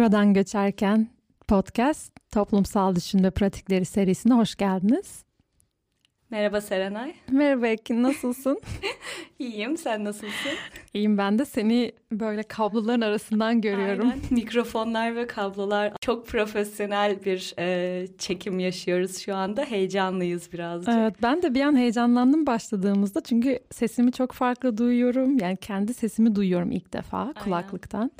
Buradan Göçerken Podcast Toplumsal Düşünme Pratikleri serisine hoş geldiniz. Merhaba Serenay. Merhaba Ekin, nasılsın? İyiyim, sen nasılsın? İyiyim ben de seni böyle kabloların arasından görüyorum. Aynen. Mikrofonlar ve kablolar çok profesyonel bir e, çekim yaşıyoruz şu anda. Heyecanlıyız birazcık. Evet, ben de bir an heyecanlandım başladığımızda çünkü sesimi çok farklı duyuyorum. Yani kendi sesimi duyuyorum ilk defa Aynen. kulaklıktan.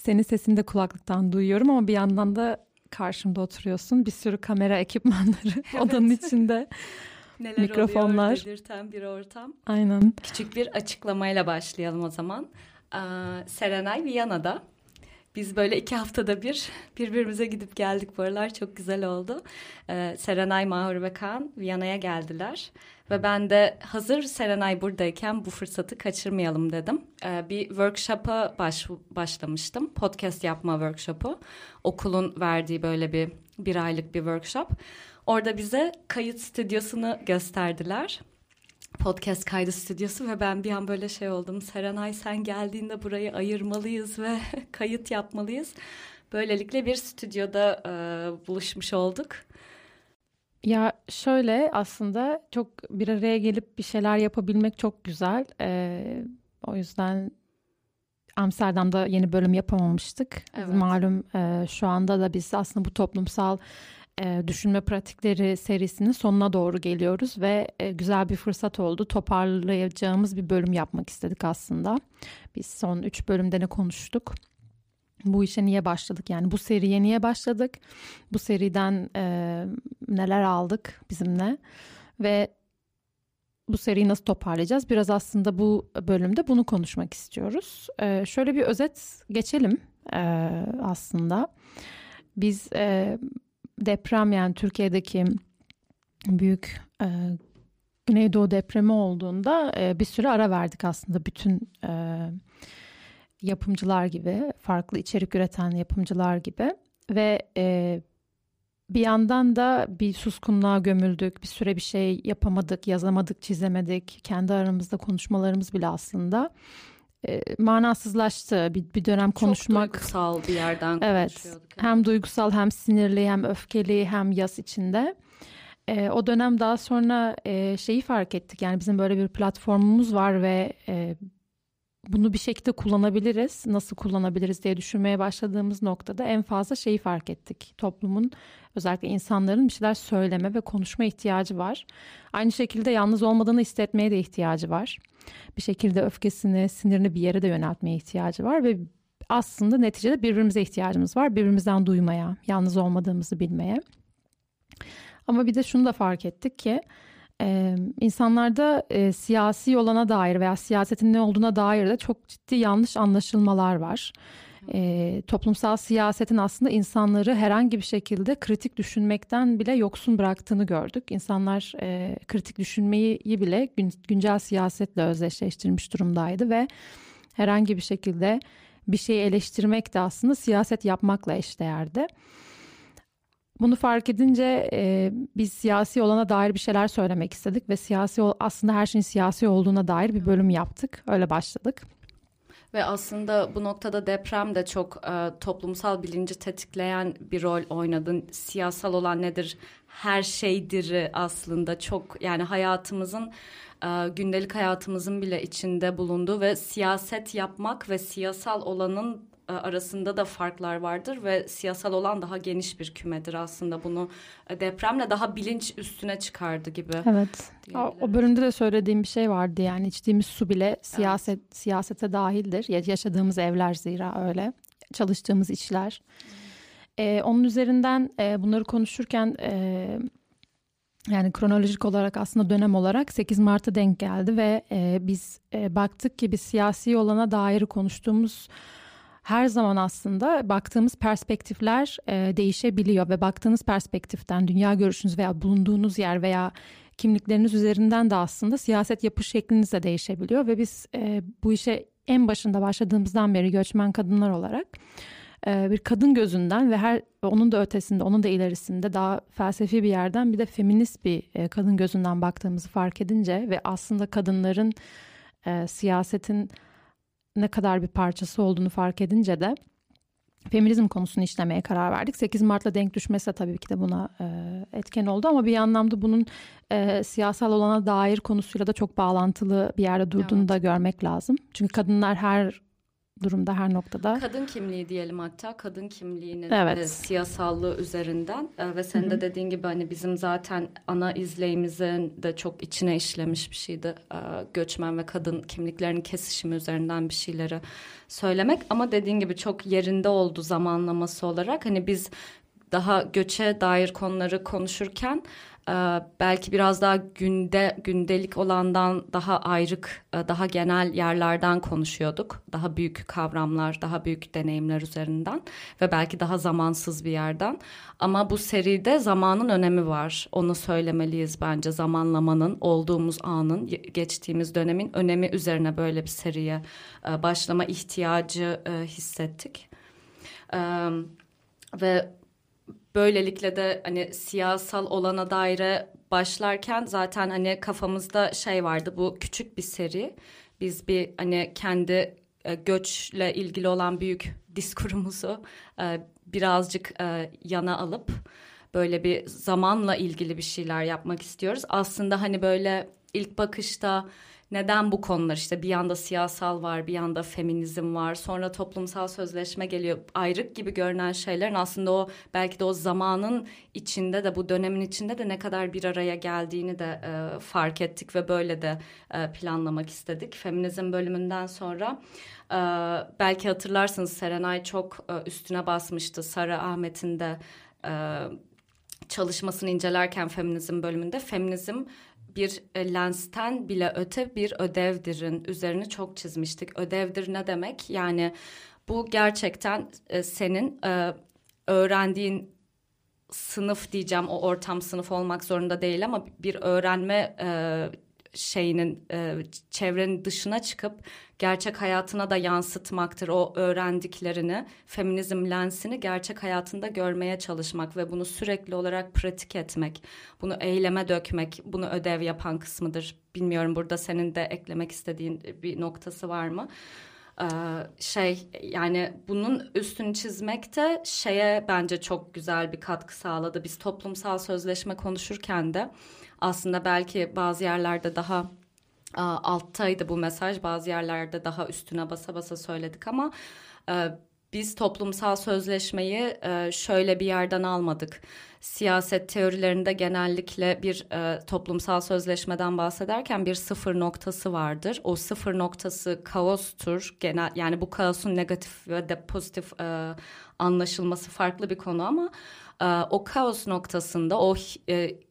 Senin sesini de kulaklıktan duyuyorum ama bir yandan da karşımda oturuyorsun. Bir sürü kamera ekipmanları evet. odanın içinde. Neler mikrofonlar. oluyor belirten bir ortam. Aynen. Küçük bir açıklamayla başlayalım o zaman. Ee, Serenay Viyana'da. Biz böyle iki haftada bir birbirimize gidip geldik bu aralar çok güzel oldu. Ee, Serenay, Mahur ve Kaan Viyana'ya geldiler. Ve ben de hazır Serenay buradayken bu fırsatı kaçırmayalım dedim. Ee, bir workshop'a baş, başlamıştım. Podcast yapma workshop'u. Okulun verdiği böyle bir bir aylık bir workshop. Orada bize kayıt stüdyosunu gösterdiler. Podcast kaydı stüdyosu ve ben bir an böyle şey oldum. Serenay sen geldiğinde burayı ayırmalıyız ve kayıt yapmalıyız. Böylelikle bir stüdyoda e, buluşmuş olduk. Ya şöyle aslında çok bir araya gelip bir şeyler yapabilmek çok güzel. Ee, o yüzden Amsterdam'da yeni bölüm yapamamıştık. Evet. Malum e, şu anda da biz aslında bu toplumsal e, düşünme pratikleri serisinin sonuna doğru geliyoruz ve e, güzel bir fırsat oldu. Toparlayacağımız bir bölüm yapmak istedik aslında. Biz son üç bölümde ne konuştuk? Bu işe niye başladık? Yani bu seriye niye başladık? Bu seriden e, neler aldık bizimle? Ve bu seriyi nasıl toparlayacağız? Biraz aslında bu bölümde bunu konuşmak istiyoruz. E, şöyle bir özet geçelim e, aslında. Biz e, deprem yani Türkiye'deki büyük e, Güneydoğu depremi olduğunda e, bir süre ara verdik aslında bütün e, yapımcılar gibi farklı içerik üreten yapımcılar gibi. Ve e, bir yandan da bir suskunluğa gömüldük bir süre bir şey yapamadık yazamadık çizemedik. Kendi aramızda konuşmalarımız bile aslında e, manasızlaştı. Bir, bir dönem konuşmak. Çok duygusal bir yerden evet. Hem duygusal hem sinirli hem öfkeli hem yas içinde. E, o dönem daha sonra e, şeyi fark ettik. Yani bizim böyle bir platformumuz var ve e, bunu bir şekilde kullanabiliriz. Nasıl kullanabiliriz diye düşünmeye başladığımız noktada en fazla şeyi fark ettik. Toplumun özellikle insanların bir şeyler söyleme ve konuşma ihtiyacı var. Aynı şekilde yalnız olmadığını hissetmeye de ihtiyacı var. Bir şekilde öfkesini, sinirini bir yere de yöneltmeye ihtiyacı var ve aslında neticede birbirimize ihtiyacımız var. Birbirimizden duymaya, yalnız olmadığımızı bilmeye. Ama bir de şunu da fark ettik ki ee, insanlarda e, siyasi olana dair veya siyasetin ne olduğuna dair de çok ciddi yanlış anlaşılmalar var. E, toplumsal siyasetin aslında insanları herhangi bir şekilde kritik düşünmekten bile yoksun bıraktığını gördük. İnsanlar e, kritik düşünmeyi bile gün, güncel siyasetle özdeşleştirmiş durumdaydı ve herhangi bir şekilde bir şeyi eleştirmek de aslında siyaset yapmakla eşdeğerdi. Bunu fark edince e, biz siyasi olana dair bir şeyler söylemek istedik ve siyasi aslında her şeyin siyasi olduğuna dair bir bölüm yaptık. Öyle başladık. Ve aslında bu noktada deprem de çok e, toplumsal bilinci tetikleyen bir rol oynadı. Siyasal olan nedir? Her şeydir aslında çok yani hayatımızın e, gündelik hayatımızın bile içinde bulunduğu ve siyaset yapmak ve siyasal olanın arasında da farklar vardır ve siyasal olan daha geniş bir kümedir aslında bunu e, depremle daha bilinç üstüne çıkardı gibi. Evet. O, o bölümde de söylediğim bir şey vardı yani içtiğimiz su bile siyaset evet. siyasete dahildir. Yaşadığımız evler zira öyle. Çalıştığımız işler. Ee, onun üzerinden e, bunları konuşurken e, yani kronolojik olarak aslında dönem olarak 8 Mart'a denk geldi ve e, biz e, baktık ki bir siyasi olana dair konuştuğumuz her zaman aslında baktığımız perspektifler e, değişebiliyor ve baktığınız perspektiften dünya görüşünüz veya bulunduğunuz yer veya kimlikleriniz üzerinden de aslında siyaset yapış şekliniz de değişebiliyor ve biz e, bu işe en başında başladığımızdan beri göçmen kadınlar olarak e, bir kadın gözünden ve her onun da ötesinde onun da ilerisinde daha felsefi bir yerden bir de feminist bir e, kadın gözünden baktığımızı fark edince ve aslında kadınların e, siyasetin ne kadar bir parçası olduğunu fark edince de feminizm konusunu işlemeye karar verdik. 8 Mart'la denk düşmesi tabii ki de buna e, etken oldu ama bir anlamda bunun e, siyasal olana dair konusuyla da çok bağlantılı bir yerde durduğunu evet. da görmek lazım. Çünkü kadınlar her durumda her noktada. Kadın kimliği diyelim hatta kadın kimliğinin evet. e, siyasallığı üzerinden e, ve senin de dediğin gibi hani bizim zaten ana izleyimizin de çok içine işlemiş bir şeydi. E, göçmen ve kadın kimliklerinin kesişimi üzerinden bir şeyleri söylemek ama dediğin gibi çok yerinde oldu zamanlaması olarak. Hani biz daha göçe dair konuları konuşurken belki biraz daha günde gündelik olandan daha ayrık, e, daha genel yerlerden konuşuyorduk. Daha büyük kavramlar, daha büyük deneyimler üzerinden ve belki daha zamansız bir yerden. Ama bu seride zamanın önemi var. Onu söylemeliyiz bence. Zamanlamanın, olduğumuz anın, geçtiğimiz dönemin önemi üzerine böyle bir seriye e, başlama ihtiyacı e, hissettik. Ve böylelikle de hani siyasal olana daire başlarken zaten hani kafamızda şey vardı bu küçük bir seri. Biz bir hani kendi e, göçle ilgili olan büyük diskurumuzu e, birazcık e, yana alıp böyle bir zamanla ilgili bir şeyler yapmak istiyoruz. Aslında hani böyle ilk bakışta neden bu konular işte bir yanda siyasal var, bir yanda feminizm var, sonra toplumsal sözleşme geliyor. Ayrık gibi görünen şeylerin aslında o belki de o zamanın içinde de bu dönemin içinde de ne kadar bir araya geldiğini de e, fark ettik ve böyle de e, planlamak istedik. Feminizm bölümünden sonra e, belki hatırlarsınız Serenay çok e, üstüne basmıştı Sara Ahmet'in de e, çalışmasını incelerken feminizm bölümünde feminizm bir e, lensten bile öte bir ödevdirin üzerine çok çizmiştik. Ödevdir ne demek? Yani bu gerçekten e, senin e, öğrendiğin sınıf diyeceğim o ortam sınıf olmak zorunda değil ama bir öğrenme şeyinin e, çevrenin dışına çıkıp gerçek hayatına da yansıtmaktır o öğrendiklerini feminizm lensini gerçek hayatında görmeye çalışmak ve bunu sürekli olarak pratik etmek bunu eyleme dökmek bunu ödev yapan kısmıdır bilmiyorum burada senin de eklemek istediğin bir noktası var mı? Ee, şey yani bunun üstünü çizmek de şeye bence çok güzel bir katkı sağladı. Biz toplumsal sözleşme konuşurken de aslında belki bazı yerlerde daha alttaydı bu mesaj bazı yerlerde daha üstüne basa basa söyledik ama e, biz toplumsal sözleşmeyi e, şöyle bir yerden almadık. Siyaset teorilerinde genellikle bir e, toplumsal sözleşmeden bahsederken bir sıfır noktası vardır. O sıfır noktası kaostur. Genel yani bu kaosun negatif ve de pozitif e, anlaşılması farklı bir konu ama o kaos noktasında o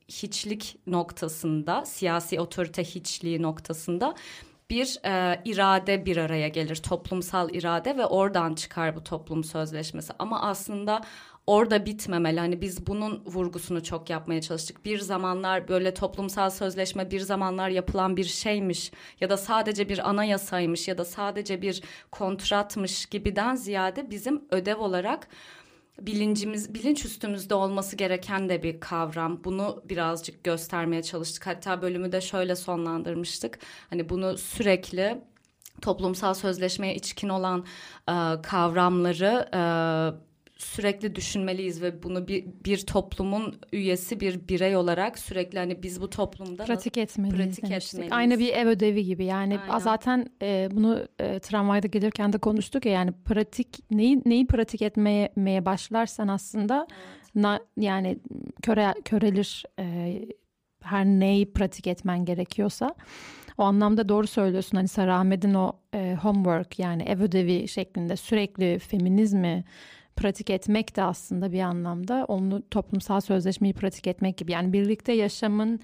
hiçlik noktasında siyasi otorite hiçliği noktasında bir e, irade bir araya gelir toplumsal irade ve oradan çıkar bu toplum sözleşmesi ama aslında orada bitmemeli. Hani biz bunun vurgusunu çok yapmaya çalıştık. Bir zamanlar böyle toplumsal sözleşme bir zamanlar yapılan bir şeymiş ya da sadece bir anayasaymış ya da sadece bir kontratmış gibiden ziyade bizim ödev olarak bilincimiz bilinç üstümüzde olması gereken de bir kavram. Bunu birazcık göstermeye çalıştık. Hatta bölümü de şöyle sonlandırmıştık. Hani bunu sürekli toplumsal sözleşmeye içkin olan e, kavramları e, sürekli düşünmeliyiz ve bunu bir, bir toplumun üyesi bir birey olarak sürekli hani biz bu toplumda pratik etmeliyiz. Pratik etmeliyiz. Aynı bir ev ödevi gibi yani Aynen. zaten e, bunu e, tramvayda gelirken de konuştuk ya yani pratik neyi neyi pratik etmeye, etmeye başlarsan aslında evet. na, yani köre körelir e, her neyi pratik etmen gerekiyorsa o anlamda doğru söylüyorsun hani Sarah Ahmet'in o e, homework yani ev ödevi şeklinde sürekli feminizmi pratik etmek de aslında bir anlamda onu toplumsal sözleşmeyi pratik etmek gibi. Yani birlikte yaşamın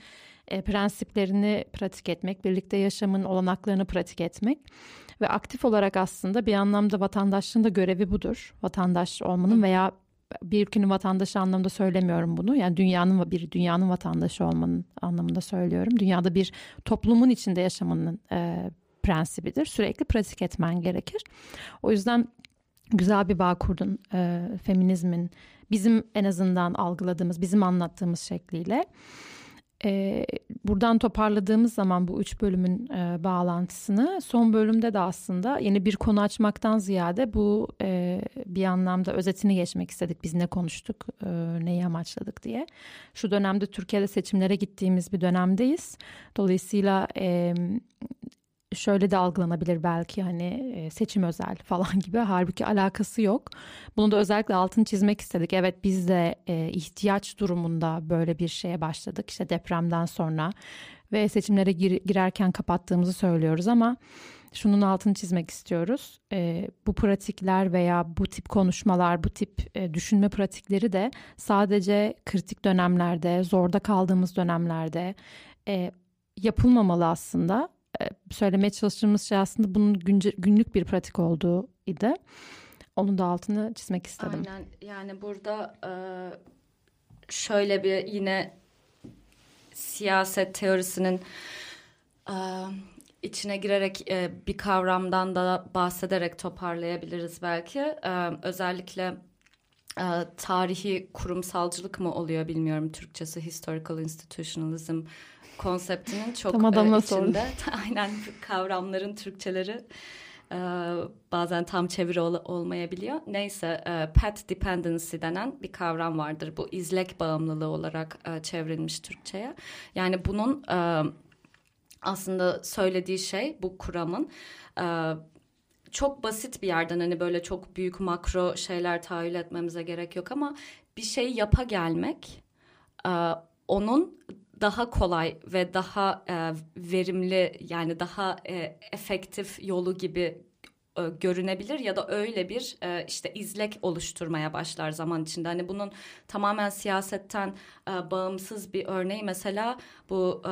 e, prensiplerini pratik etmek, birlikte yaşamın olanaklarını pratik etmek ve aktif olarak aslında bir anlamda vatandaşlığın da görevi budur. Vatandaş olmanın veya bir ülkenin vatandaşı anlamında söylemiyorum bunu. Yani dünyanın bir dünyanın vatandaşı olmanın anlamında söylüyorum. Dünyada bir toplumun içinde yaşamanın e, prensibidir. Sürekli pratik etmen gerekir. O yüzden güzel bir bağ kurdun e, feminizmin bizim en azından algıladığımız, bizim anlattığımız şekliyle. E, buradan toparladığımız zaman bu üç bölümün e, bağlantısını son bölümde de aslında yeni bir konu açmaktan ziyade bu e, bir anlamda özetini geçmek istedik. Biz ne konuştuk, e, neyi amaçladık diye. Şu dönemde Türkiye'de seçimlere gittiğimiz bir dönemdeyiz. Dolayısıyla e, şöyle de algılanabilir belki hani e, seçim özel falan gibi halbuki alakası yok. Bunu da özellikle altını çizmek istedik. Evet biz de e, ihtiyaç durumunda böyle bir şeye başladık işte depremden sonra ve seçimlere gir, girerken kapattığımızı söylüyoruz ama şunun altını çizmek istiyoruz. E, bu pratikler veya bu tip konuşmalar, bu tip düşünme pratikleri de sadece kritik dönemlerde, zorda kaldığımız dönemlerde yapılmamalı aslında söylemeye çalıştığımız şey aslında bunun günce, günlük bir pratik olduğu idi. Onun da altını çizmek istedim. Aynen yani burada e, şöyle bir yine siyaset teorisinin e, içine girerek bir kavramdan da bahsederek toparlayabiliriz belki. Özellikle tarihi kurumsalcılık mı oluyor bilmiyorum Türkçesi historical institutionalism konseptinin çok Tam adamla e, içinde. Aynen kavramların Türkçeleri e, bazen tam çeviri ol, olmayabiliyor. Neyse e, pet dependency denen bir kavram vardır. Bu izlek bağımlılığı olarak e, çevrilmiş Türkçe'ye. Yani bunun e, aslında söylediği şey bu kuramın... E, çok basit bir yerden hani böyle çok büyük makro şeyler tahayyül etmemize gerek yok ama bir şey yapa gelmek e, onun daha kolay ve daha e, verimli yani daha e, efektif yolu gibi e, görünebilir ya da öyle bir e, işte izlek oluşturmaya başlar zaman içinde. Hani bunun tamamen siyasetten e, bağımsız bir örneği mesela bu e,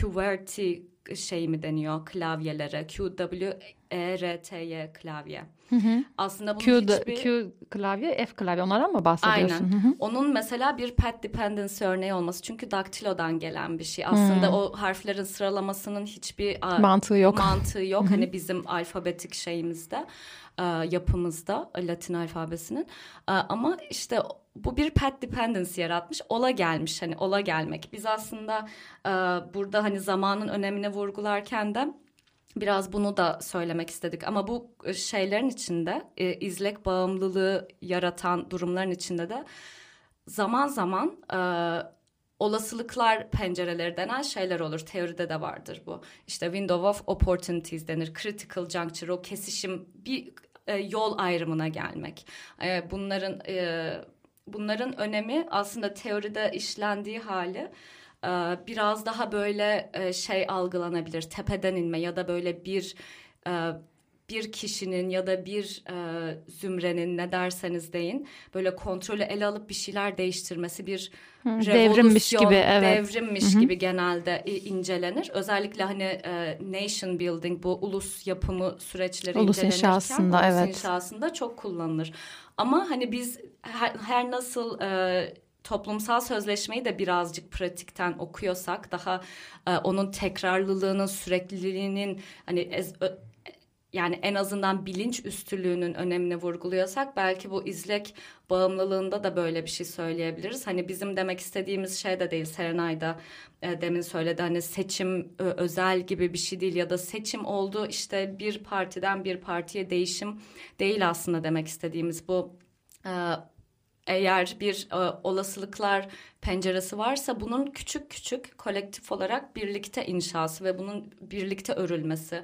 QWERTY şey mi deniyor klavyelere Q W E R T Y klavye. Hı hı. Aslında bunun Q, hiçbir... Q klavye, F klavye onlardan mı bahsediyorsun? Aynen. Hı hı. Onun mesela bir pet dependency örneği olması. Çünkü daktilodan gelen bir şey. Aslında hı. o harflerin sıralamasının hiçbir mantığı yok. Mantığı yok. Hı hı. Hani bizim alfabetik şeyimizde, yapımızda Latin alfabesinin. Ama işte bu bir pet dependency yaratmış. Ola gelmiş hani ola gelmek. Biz aslında burada hani zamanın önemini vurgularken de Biraz bunu da söylemek istedik ama bu e, şeylerin içinde e, izlek bağımlılığı yaratan durumların içinde de zaman zaman e, olasılıklar pencereleri denen şeyler olur. Teoride de vardır bu. İşte window of opportunities denir. Critical juncture o kesişim bir e, yol ayrımına gelmek. E, bunların e, bunların önemi aslında teoride işlendiği hali biraz daha böyle şey algılanabilir tepeden inme ya da böyle bir bir kişinin ya da bir e, zümrenin ne derseniz deyin böyle kontrolü ele alıp bir şeyler değiştirmesi bir Hı, devrimmiş gibi evet. devrimmiş Hı-hı. gibi genelde incelenir. Özellikle hani e, nation building bu ulus yapımı süreçleri ulus incelenirken inşasında, ulus evet. inşasında çok kullanılır. Ama hani biz her, her nasıl e, toplumsal sözleşmeyi de birazcık pratikten okuyorsak daha e, onun tekrarlılığının sürekliliğinin hani ez, ö, yani en azından bilinç üstülüğünün önemini vurguluyorsak belki bu izlek bağımlılığında da böyle bir şey söyleyebiliriz. Hani bizim demek istediğimiz şey de değil Serenay'da e, demin söyledi hani seçim ö, özel gibi bir şey değil ya da seçim oldu işte bir partiden bir partiye değişim değil aslında demek istediğimiz bu e, eğer bir e, olasılıklar penceresi varsa bunun küçük küçük kolektif olarak birlikte inşası ve bunun birlikte örülmesi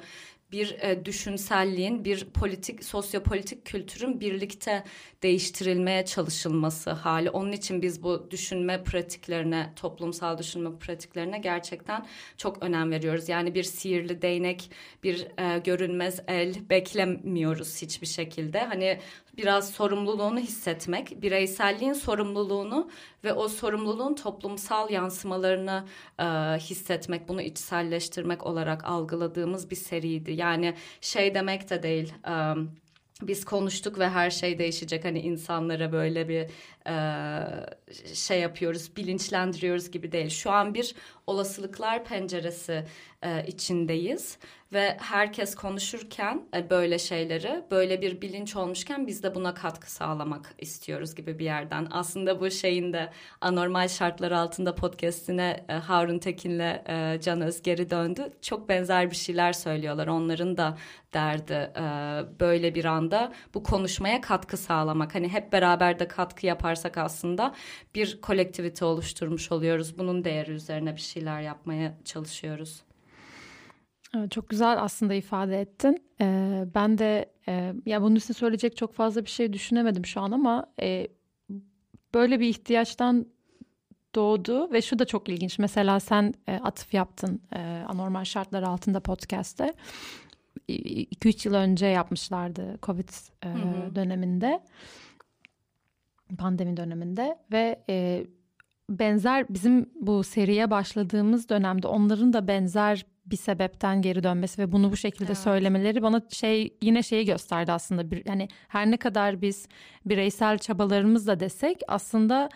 bir e, düşünselliğin, bir politik, sosyopolitik kültürün birlikte değiştirilmeye çalışılması hali. Onun için biz bu düşünme pratiklerine, toplumsal düşünme pratiklerine gerçekten çok önem veriyoruz. Yani bir sihirli değnek, bir e, görünmez el beklemiyoruz hiçbir şekilde. Hani biraz sorumluluğunu hissetmek, bireyselliğin sorumluluğunu ve o sorumluluğun toplumsal yansımalarını e, hissetmek, bunu içselleştirmek olarak algıladığımız bir seriydi. Yani şey demek de değil... E, biz konuştuk ve her şey değişecek hani insanlara böyle bir e, şey yapıyoruz, bilinçlendiriyoruz gibi değil. Şu an bir olasılıklar penceresi e, içindeyiz ve herkes konuşurken e, böyle şeyleri böyle bir bilinç olmuşken biz de buna katkı sağlamak istiyoruz gibi bir yerden. Aslında bu şeyin de anormal şartlar altında podcastine e, Harun Tekin'le e, Can Öz geri döndü. Çok benzer bir şeyler söylüyorlar. Onların da derdi e, böyle bir anda bu konuşmaya katkı sağlamak. Hani hep beraber de katkı yaparsak aslında bir kolektivite oluşturmuş oluyoruz. Bunun değeri üzerine bir şeyler yapmaya çalışıyoruz. Çok güzel aslında ifade ettin. Ee, ben de e, ya bunun üstüne söyleyecek çok fazla bir şey düşünemedim şu an ama e, böyle bir ihtiyaçtan doğdu ve şu da çok ilginç. Mesela sen e, atıf yaptın e, anormal şartlar altında podcast'te. 2-3 yıl önce yapmışlardı Covid e, hı hı. döneminde. Pandemi döneminde ve e, benzer bizim bu seriye başladığımız dönemde onların da benzer bir sebepten geri dönmesi ve bunu bu şekilde evet. söylemeleri bana şey yine şeyi gösterdi aslında bir yani her ne kadar biz bireysel çabalarımızla desek aslında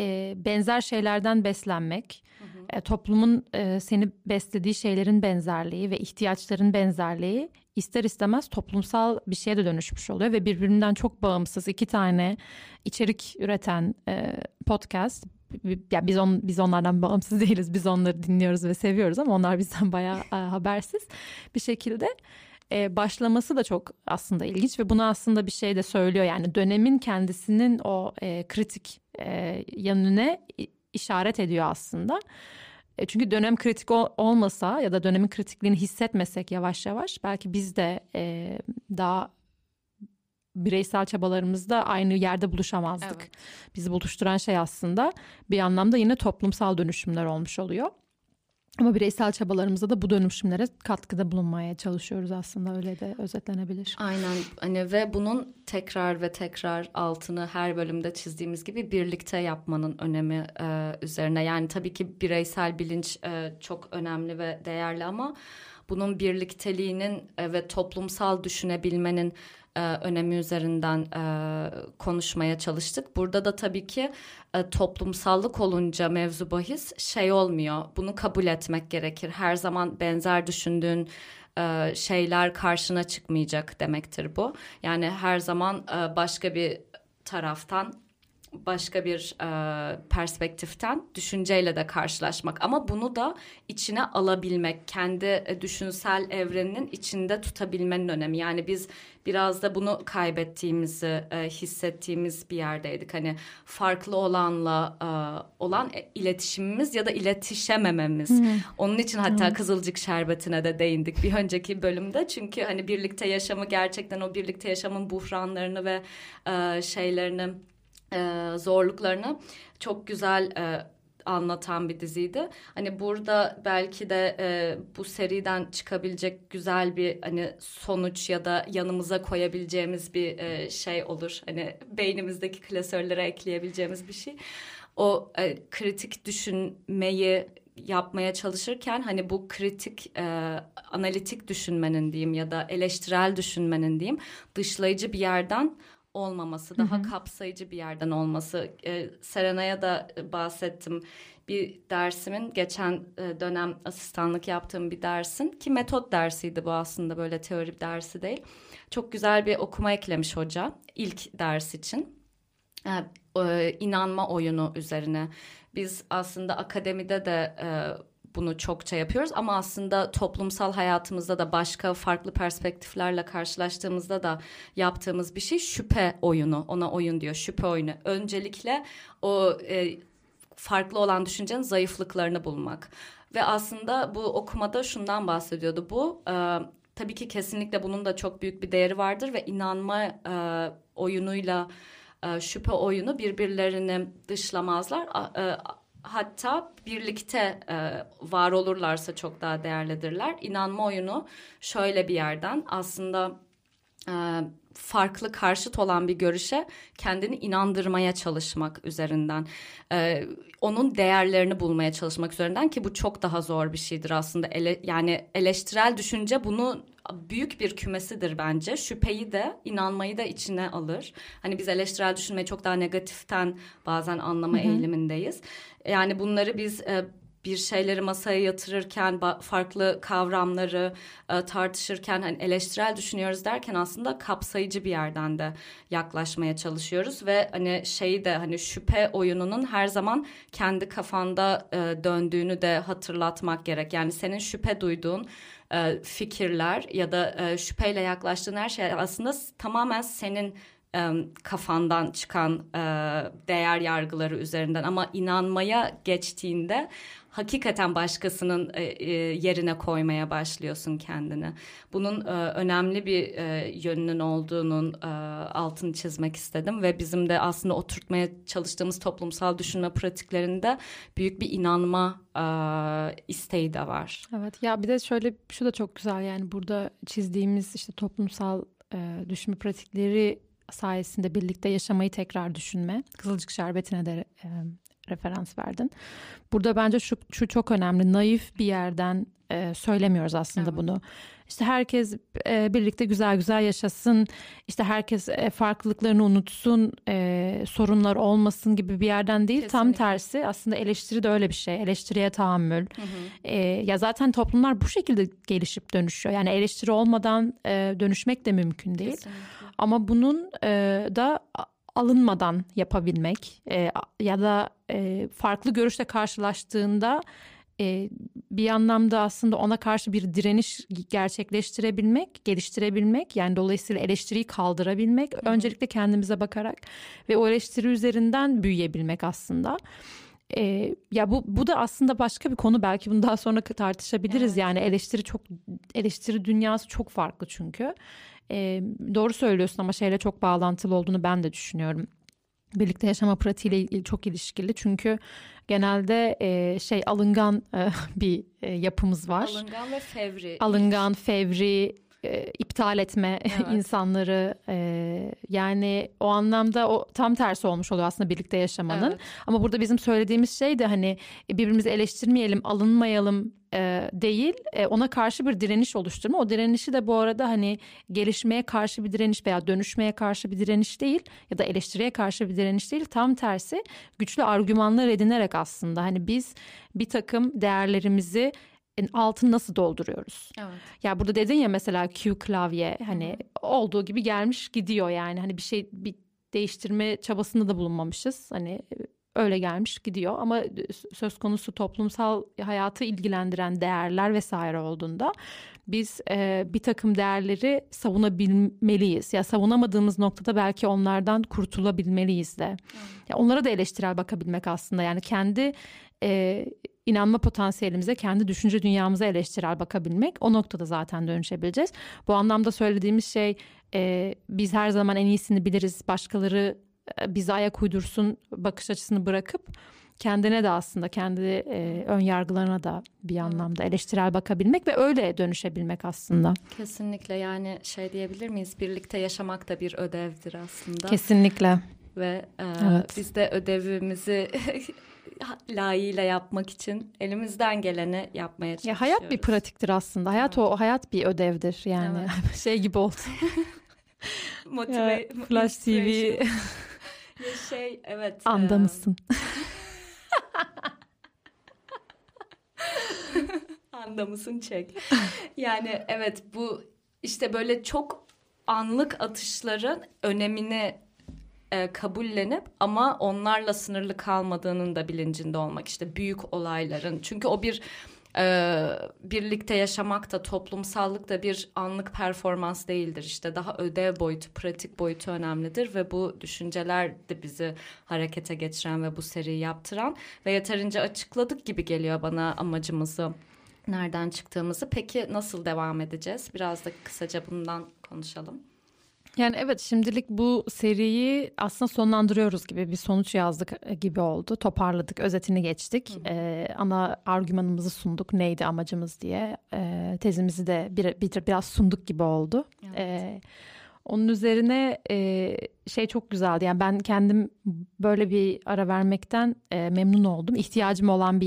e, benzer şeylerden beslenmek hı hı. E, toplumun e, seni beslediği şeylerin benzerliği ve ihtiyaçların benzerliği ister istemez toplumsal bir şeye de dönüşmüş oluyor ve birbirinden çok bağımsız iki tane içerik üreten e, podcast ya biz on biz onlardan bağımsız değiliz. Biz onları dinliyoruz ve seviyoruz ama onlar bizden bayağı e, habersiz bir şekilde e, başlaması da çok aslında ilginç ve bunu aslında bir şey de söylüyor. Yani dönemin kendisinin o e, kritik e, yanına işaret ediyor aslında. E, çünkü dönem kritik ol, olmasa ya da dönemin kritikliğini hissetmesek yavaş yavaş belki biz de e, daha bireysel çabalarımızda aynı yerde buluşamazdık. Evet. Bizi buluşturan şey aslında bir anlamda yine toplumsal dönüşümler olmuş oluyor. Ama bireysel çabalarımızda da bu dönüşümlere katkıda bulunmaya çalışıyoruz aslında öyle de özetlenebilir. Aynen hani ve bunun tekrar ve tekrar altını her bölümde çizdiğimiz gibi birlikte yapmanın önemi e, üzerine. Yani tabii ki bireysel bilinç e, çok önemli ve değerli ama bunun birlikteliğinin e, ve toplumsal düşünebilmenin e, önemi üzerinden e, konuşmaya çalıştık. Burada da tabii ki e, toplumsallık olunca mevzu bahis şey olmuyor. Bunu kabul etmek gerekir. Her zaman benzer düşündüğün e, şeyler karşına çıkmayacak demektir bu. Yani her zaman e, başka bir taraftan başka bir e, perspektiften düşünceyle de karşılaşmak. Ama bunu da içine alabilmek kendi e, düşünsel evreninin içinde tutabilmenin önemi. Yani biz biraz da bunu kaybettiğimizi e, hissettiğimiz bir yerdeydik. Hani farklı olanla e, olan iletişimimiz ya da iletişemememiz. Hmm. onun için hatta hmm. Kızılcık Şerbeti'ne de değindik bir önceki bölümde. Çünkü hani birlikte yaşamı gerçekten o birlikte yaşamın buhranlarını ve e, şeylerini e, zorluklarını çok güzel e, anlatan bir diziydi. Hani burada belki de e, bu seriden çıkabilecek güzel bir hani sonuç ya da yanımıza koyabileceğimiz bir e, şey olur. Hani beynimizdeki klasörlere ekleyebileceğimiz bir şey. O e, kritik düşünmeyi yapmaya çalışırken hani bu kritik e, analitik düşünmenin diyeyim ya da eleştirel düşünmenin diyeyim dışlayıcı bir yerden olmaması, daha hı hı. kapsayıcı bir yerden olması. E, Serena'ya da bahsettim. Bir dersimin geçen e, dönem asistanlık yaptığım bir dersin ki metot dersiydi bu aslında böyle teori dersi değil. Çok güzel bir okuma eklemiş hoca ilk ders için. E, e, inanma oyunu üzerine. Biz aslında akademide de e, bunu çokça yapıyoruz ama aslında toplumsal hayatımızda da başka farklı perspektiflerle karşılaştığımızda da yaptığımız bir şey şüphe oyunu. Ona oyun diyor şüphe oyunu. Öncelikle o e, farklı olan düşüncenin zayıflıklarını bulmak. Ve aslında bu okumada şundan bahsediyordu. Bu e, tabii ki kesinlikle bunun da çok büyük bir değeri vardır ve inanma e, oyunuyla e, şüphe oyunu birbirlerini dışlamazlar. E, hatta birlikte e, var olurlarsa çok daha değerlidirler. İnanma oyunu şöyle bir yerden aslında e, farklı karşıt olan bir görüşe kendini inandırmaya çalışmak üzerinden e, onun değerlerini bulmaya çalışmak üzerinden ki bu çok daha zor bir şeydir aslında Ele, yani eleştirel düşünce bunu büyük bir kümesidir bence. Şüpheyi de inanmayı da içine alır. Hani biz eleştirel düşünmeyi çok daha negatiften bazen anlama Hı-hı. eğilimindeyiz. Yani bunları biz e, bir şeyleri masaya yatırırken farklı kavramları e, tartışırken hani eleştirel düşünüyoruz derken aslında kapsayıcı bir yerden de yaklaşmaya çalışıyoruz ve hani şeyi de hani şüphe oyununun her zaman kendi kafanda e, döndüğünü de hatırlatmak gerek. Yani senin şüphe duyduğun e, fikirler ya da şüpheyle yaklaştığın her şey aslında tamamen senin kafandan çıkan e, değer yargıları üzerinden ama inanmaya geçtiğinde hakikaten başkasının e, e, yerine koymaya başlıyorsun kendini. Bunun önemli bir yönünün olduğunun altını çizmek istedim ve bizim de aslında oturtmaya çalıştığımız toplumsal düşünme pratiklerinde büyük bir inanma isteği de var. Evet ya bir de şöyle şu da çok güzel yani burada çizdiğimiz işte toplumsal düşünme pratikleri sayesinde birlikte yaşamayı tekrar düşünme. Kızılcık şerbetine de e, referans verdin. Burada bence şu, şu çok önemli. Naif bir yerden e, söylemiyoruz aslında evet. bunu. İşte herkes e, birlikte güzel güzel yaşasın. İşte herkes e, farklılıklarını unutsun. E, sorunlar olmasın gibi bir yerden değil. Kesinlikle. Tam tersi aslında eleştiri de öyle bir şey. Eleştiriye tahammül. Hı hı. E, ya zaten toplumlar bu şekilde gelişip dönüşüyor. Yani eleştiri olmadan e, dönüşmek de mümkün değil. Kesinlikle. Ama bunun e, da alınmadan yapabilmek e, ya da e, farklı görüşle karşılaştığında e, bir anlamda aslında ona karşı bir direniş gerçekleştirebilmek, geliştirebilmek yani dolayısıyla eleştiriyi kaldırabilmek Hı-hı. öncelikle kendimize bakarak ve o eleştiri üzerinden büyüyebilmek aslında. E, ya bu bu da aslında başka bir konu belki bunu daha sonra tartışabiliriz evet. yani eleştiri çok eleştiri dünyası çok farklı çünkü. E, doğru söylüyorsun ama şeyle çok bağlantılı olduğunu ben de düşünüyorum. Birlikte yaşama pratiğiyle çok ilişkili çünkü genelde e, şey alıngan e, bir e, yapımız var. Alıngan ve fevri. Alıngan, fevri, e, iptal etme evet. insanları e, yani o anlamda o tam tersi olmuş oluyor aslında birlikte yaşamanın. Evet. Ama burada bizim söylediğimiz şey de hani birbirimizi eleştirmeyelim, alınmayalım e, değil e, ona karşı bir direniş oluşturma. O direnişi de bu arada hani gelişmeye karşı bir direniş veya dönüşmeye karşı bir direniş değil ya da eleştiriye karşı bir direniş değil. Tam tersi güçlü argümanlar edinerek aslında hani biz bir takım değerlerimizi altını nasıl dolduruyoruz? Evet. Ya burada dedin ya mesela Q klavye hani Hı-hı. olduğu gibi gelmiş gidiyor yani hani bir şey bir değiştirme çabasında da bulunmamışız. Hani öyle gelmiş gidiyor ama söz konusu toplumsal hayatı ilgilendiren değerler vesaire olduğunda biz e, bir takım değerleri savunabilmeliyiz. Ya savunamadığımız noktada belki onlardan kurtulabilmeliyiz de. Hmm. Ya onlara da eleştirel bakabilmek aslında yani kendi e, inanma potansiyelimize, kendi düşünce dünyamıza eleştirel bakabilmek o noktada zaten dönüşebileceğiz. Bu anlamda söylediğimiz şey e, biz her zaman en iyisini biliriz, başkaları e, bize ayak uydursun bakış açısını bırakıp kendine de aslında kendi e, ön yargılarına da bir anlamda eleştirel bakabilmek ve öyle dönüşebilmek aslında. Kesinlikle yani şey diyebilir miyiz birlikte yaşamak da bir ödevdir aslında. Kesinlikle. Ve e, evet. biz de ödevimizi layığıyla yapmak için elimizden geleni yapmaya çalışıyoruz. Ya hayat bir pratiktir aslında. Hayat evet. o hayat bir ödevdir yani. Evet. şey gibi oldu. Motive, Flash TV. şey evet. Anda mısın? Anda mısın çek. Yani evet bu işte böyle çok anlık atışların önemini e, kabullenip ama onlarla sınırlı kalmadığının da bilincinde olmak işte büyük olayların. Çünkü o bir e, birlikte yaşamak da toplumsallık da bir anlık performans değildir. İşte daha ödev boyutu pratik boyutu önemlidir ve bu düşünceler de bizi harekete geçiren ve bu seriyi yaptıran ve yeterince açıkladık gibi geliyor bana amacımızı nereden çıktığımızı. Peki nasıl devam edeceğiz? Biraz da kısaca bundan konuşalım. Yani evet şimdilik bu seriyi aslında sonlandırıyoruz gibi bir sonuç yazdık e, gibi oldu. Toparladık, özetini geçtik. Ee, ana argümanımızı sunduk neydi amacımız diye. Ee, tezimizi de bir, bir, biraz sunduk gibi oldu. Evet. Ee, Onun üzerine e, şey çok güzeldi. Yani ben kendim böyle bir ara vermekten e, memnun oldum. İhtiyacım olan bir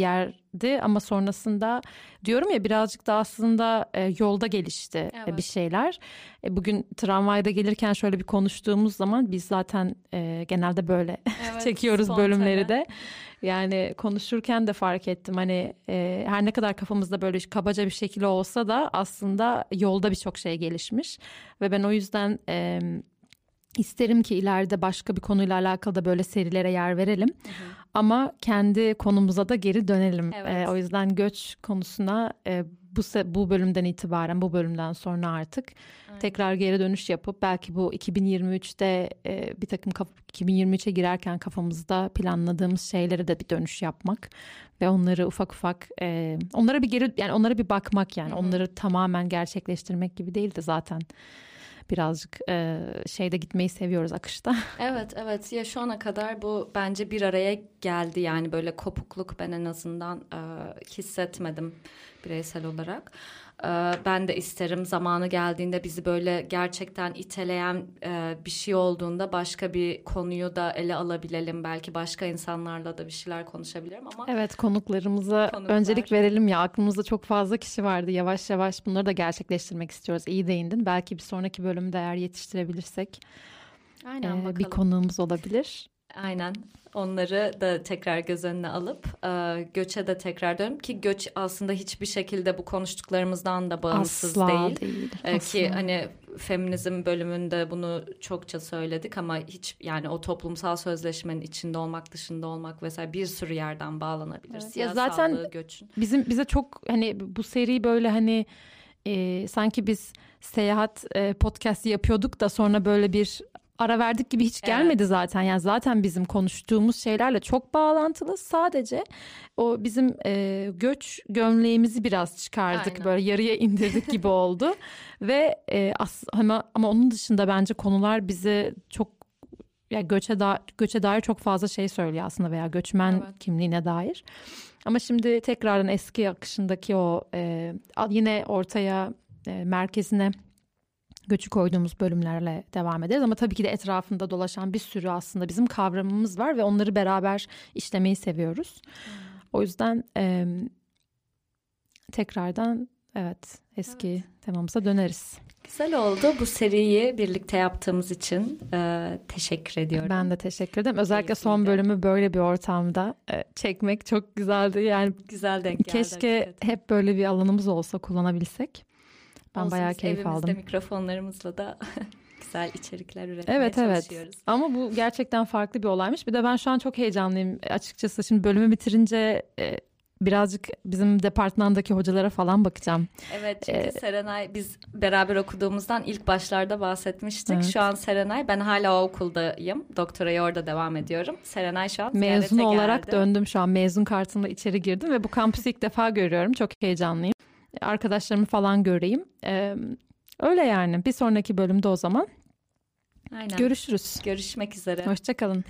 yerdi ama sonrasında diyorum ya birazcık da aslında e, yolda gelişti evet. bir şeyler. E, bugün tramvayda gelirken şöyle bir konuştuğumuz zaman biz zaten e, genelde böyle evet, çekiyoruz spontane. bölümleri de. Yani konuşurken de fark ettim hani e, her ne kadar kafamızda böyle kabaca bir şekilde olsa da aslında yolda birçok şey gelişmiş ve ben o yüzden e, isterim ki ileride başka bir konuyla alakalı da böyle serilere yer verelim. Hı hı. Ama kendi konumuza da geri dönelim. Evet. E, o yüzden göç konusuna e, bu bu bölümden itibaren bu bölümden sonra artık Aynen. tekrar geri dönüş yapıp belki bu 2023'te e, bir takım 2023'e girerken kafamızda planladığımız şeylere de bir dönüş yapmak ve onları ufak ufak e, onlara bir geri yani onlara bir bakmak yani Hı-hı. onları tamamen gerçekleştirmek gibi değil de zaten birazcık e, şeyde gitmeyi seviyoruz akışta. Evet evet ya şu ana kadar bu bence bir araya geldi yani böyle kopukluk ben en azından e, hissetmedim bireysel olarak. Ee, ben de isterim zamanı geldiğinde bizi böyle gerçekten iteleyen e, bir şey olduğunda başka bir konuyu da ele alabilelim. Belki başka insanlarla da bir şeyler konuşabilirim ama. Evet konuklarımıza konuklar. öncelik verelim ya aklımızda çok fazla kişi vardı. Yavaş yavaş bunları da gerçekleştirmek istiyoruz. İyi değindin. Belki bir sonraki bölümde eğer yetiştirebilirsek Aynen, e, bir konuğumuz olabilir. Aynen onları da tekrar göz önüne alıp e, göçe de tekrar dönüp ki göç aslında hiçbir şekilde bu konuştuklarımızdan da bağımsız Asla değil. değil. E, ki hani feminizm bölümünde bunu çokça söyledik ama hiç yani o toplumsal sözleşmenin içinde olmak dışında olmak vesaire bir sürü yerden bağlanabilir. Evet. Ya zaten göçün. bizim bize çok hani bu seri böyle hani e, sanki biz seyahat e, podcast yapıyorduk da sonra böyle bir ara verdik gibi hiç gelmedi evet. zaten. Yani zaten bizim konuştuğumuz şeylerle çok bağlantılı. Sadece o bizim e, göç gömleğimizi biraz çıkardık. Aynen. Böyle yarıya indirdik gibi oldu. Ve e, as, ama, ama onun dışında bence konular bize çok ya göçe da göçe dair çok fazla şey söylüyor aslında veya göçmen evet. kimliğine dair. Ama şimdi tekrardan eski akışındaki o e, yine ortaya e, merkezine göçü koyduğumuz bölümlerle devam ederiz. Ama tabii ki de etrafında dolaşan bir sürü aslında bizim kavramımız var ve onları beraber işlemeyi seviyoruz. O yüzden e, tekrardan evet eski evet. temamıza döneriz. Güzel oldu bu seriyi birlikte yaptığımız için e, teşekkür ediyorum. Ben de teşekkür ederim. Özellikle Keyifliydi. son bölümü böyle bir ortamda e, çekmek çok güzeldi. Yani güzel denk geldi. Keşke hep böyle bir alanımız olsa kullanabilsek. Ben Olsun, bayağı keyif evimizde aldım. mikrofonlarımızla da güzel içerikler üretmeye evet, çalışıyoruz. Evet ama bu gerçekten farklı bir olaymış. Bir de ben şu an çok heyecanlıyım açıkçası. Şimdi bölümü bitirince e, birazcık bizim departmandaki hocalara falan bakacağım. Evet çünkü ee, Serenay biz beraber okuduğumuzdan ilk başlarda bahsetmiştik. Evet. Şu an Serenay ben hala o okuldayım. Doktorayı orada devam ediyorum. Serenay şu an Mezun olarak geldi. döndüm şu an. Mezun kartımla içeri girdim ve bu kampüsü ilk defa görüyorum. Çok heyecanlıyım arkadaşlarımı falan göreyim. Ee, öyle yani bir sonraki bölümde o zaman. Aynen. Görüşürüz. Görüşmek üzere. Hoşçakalın.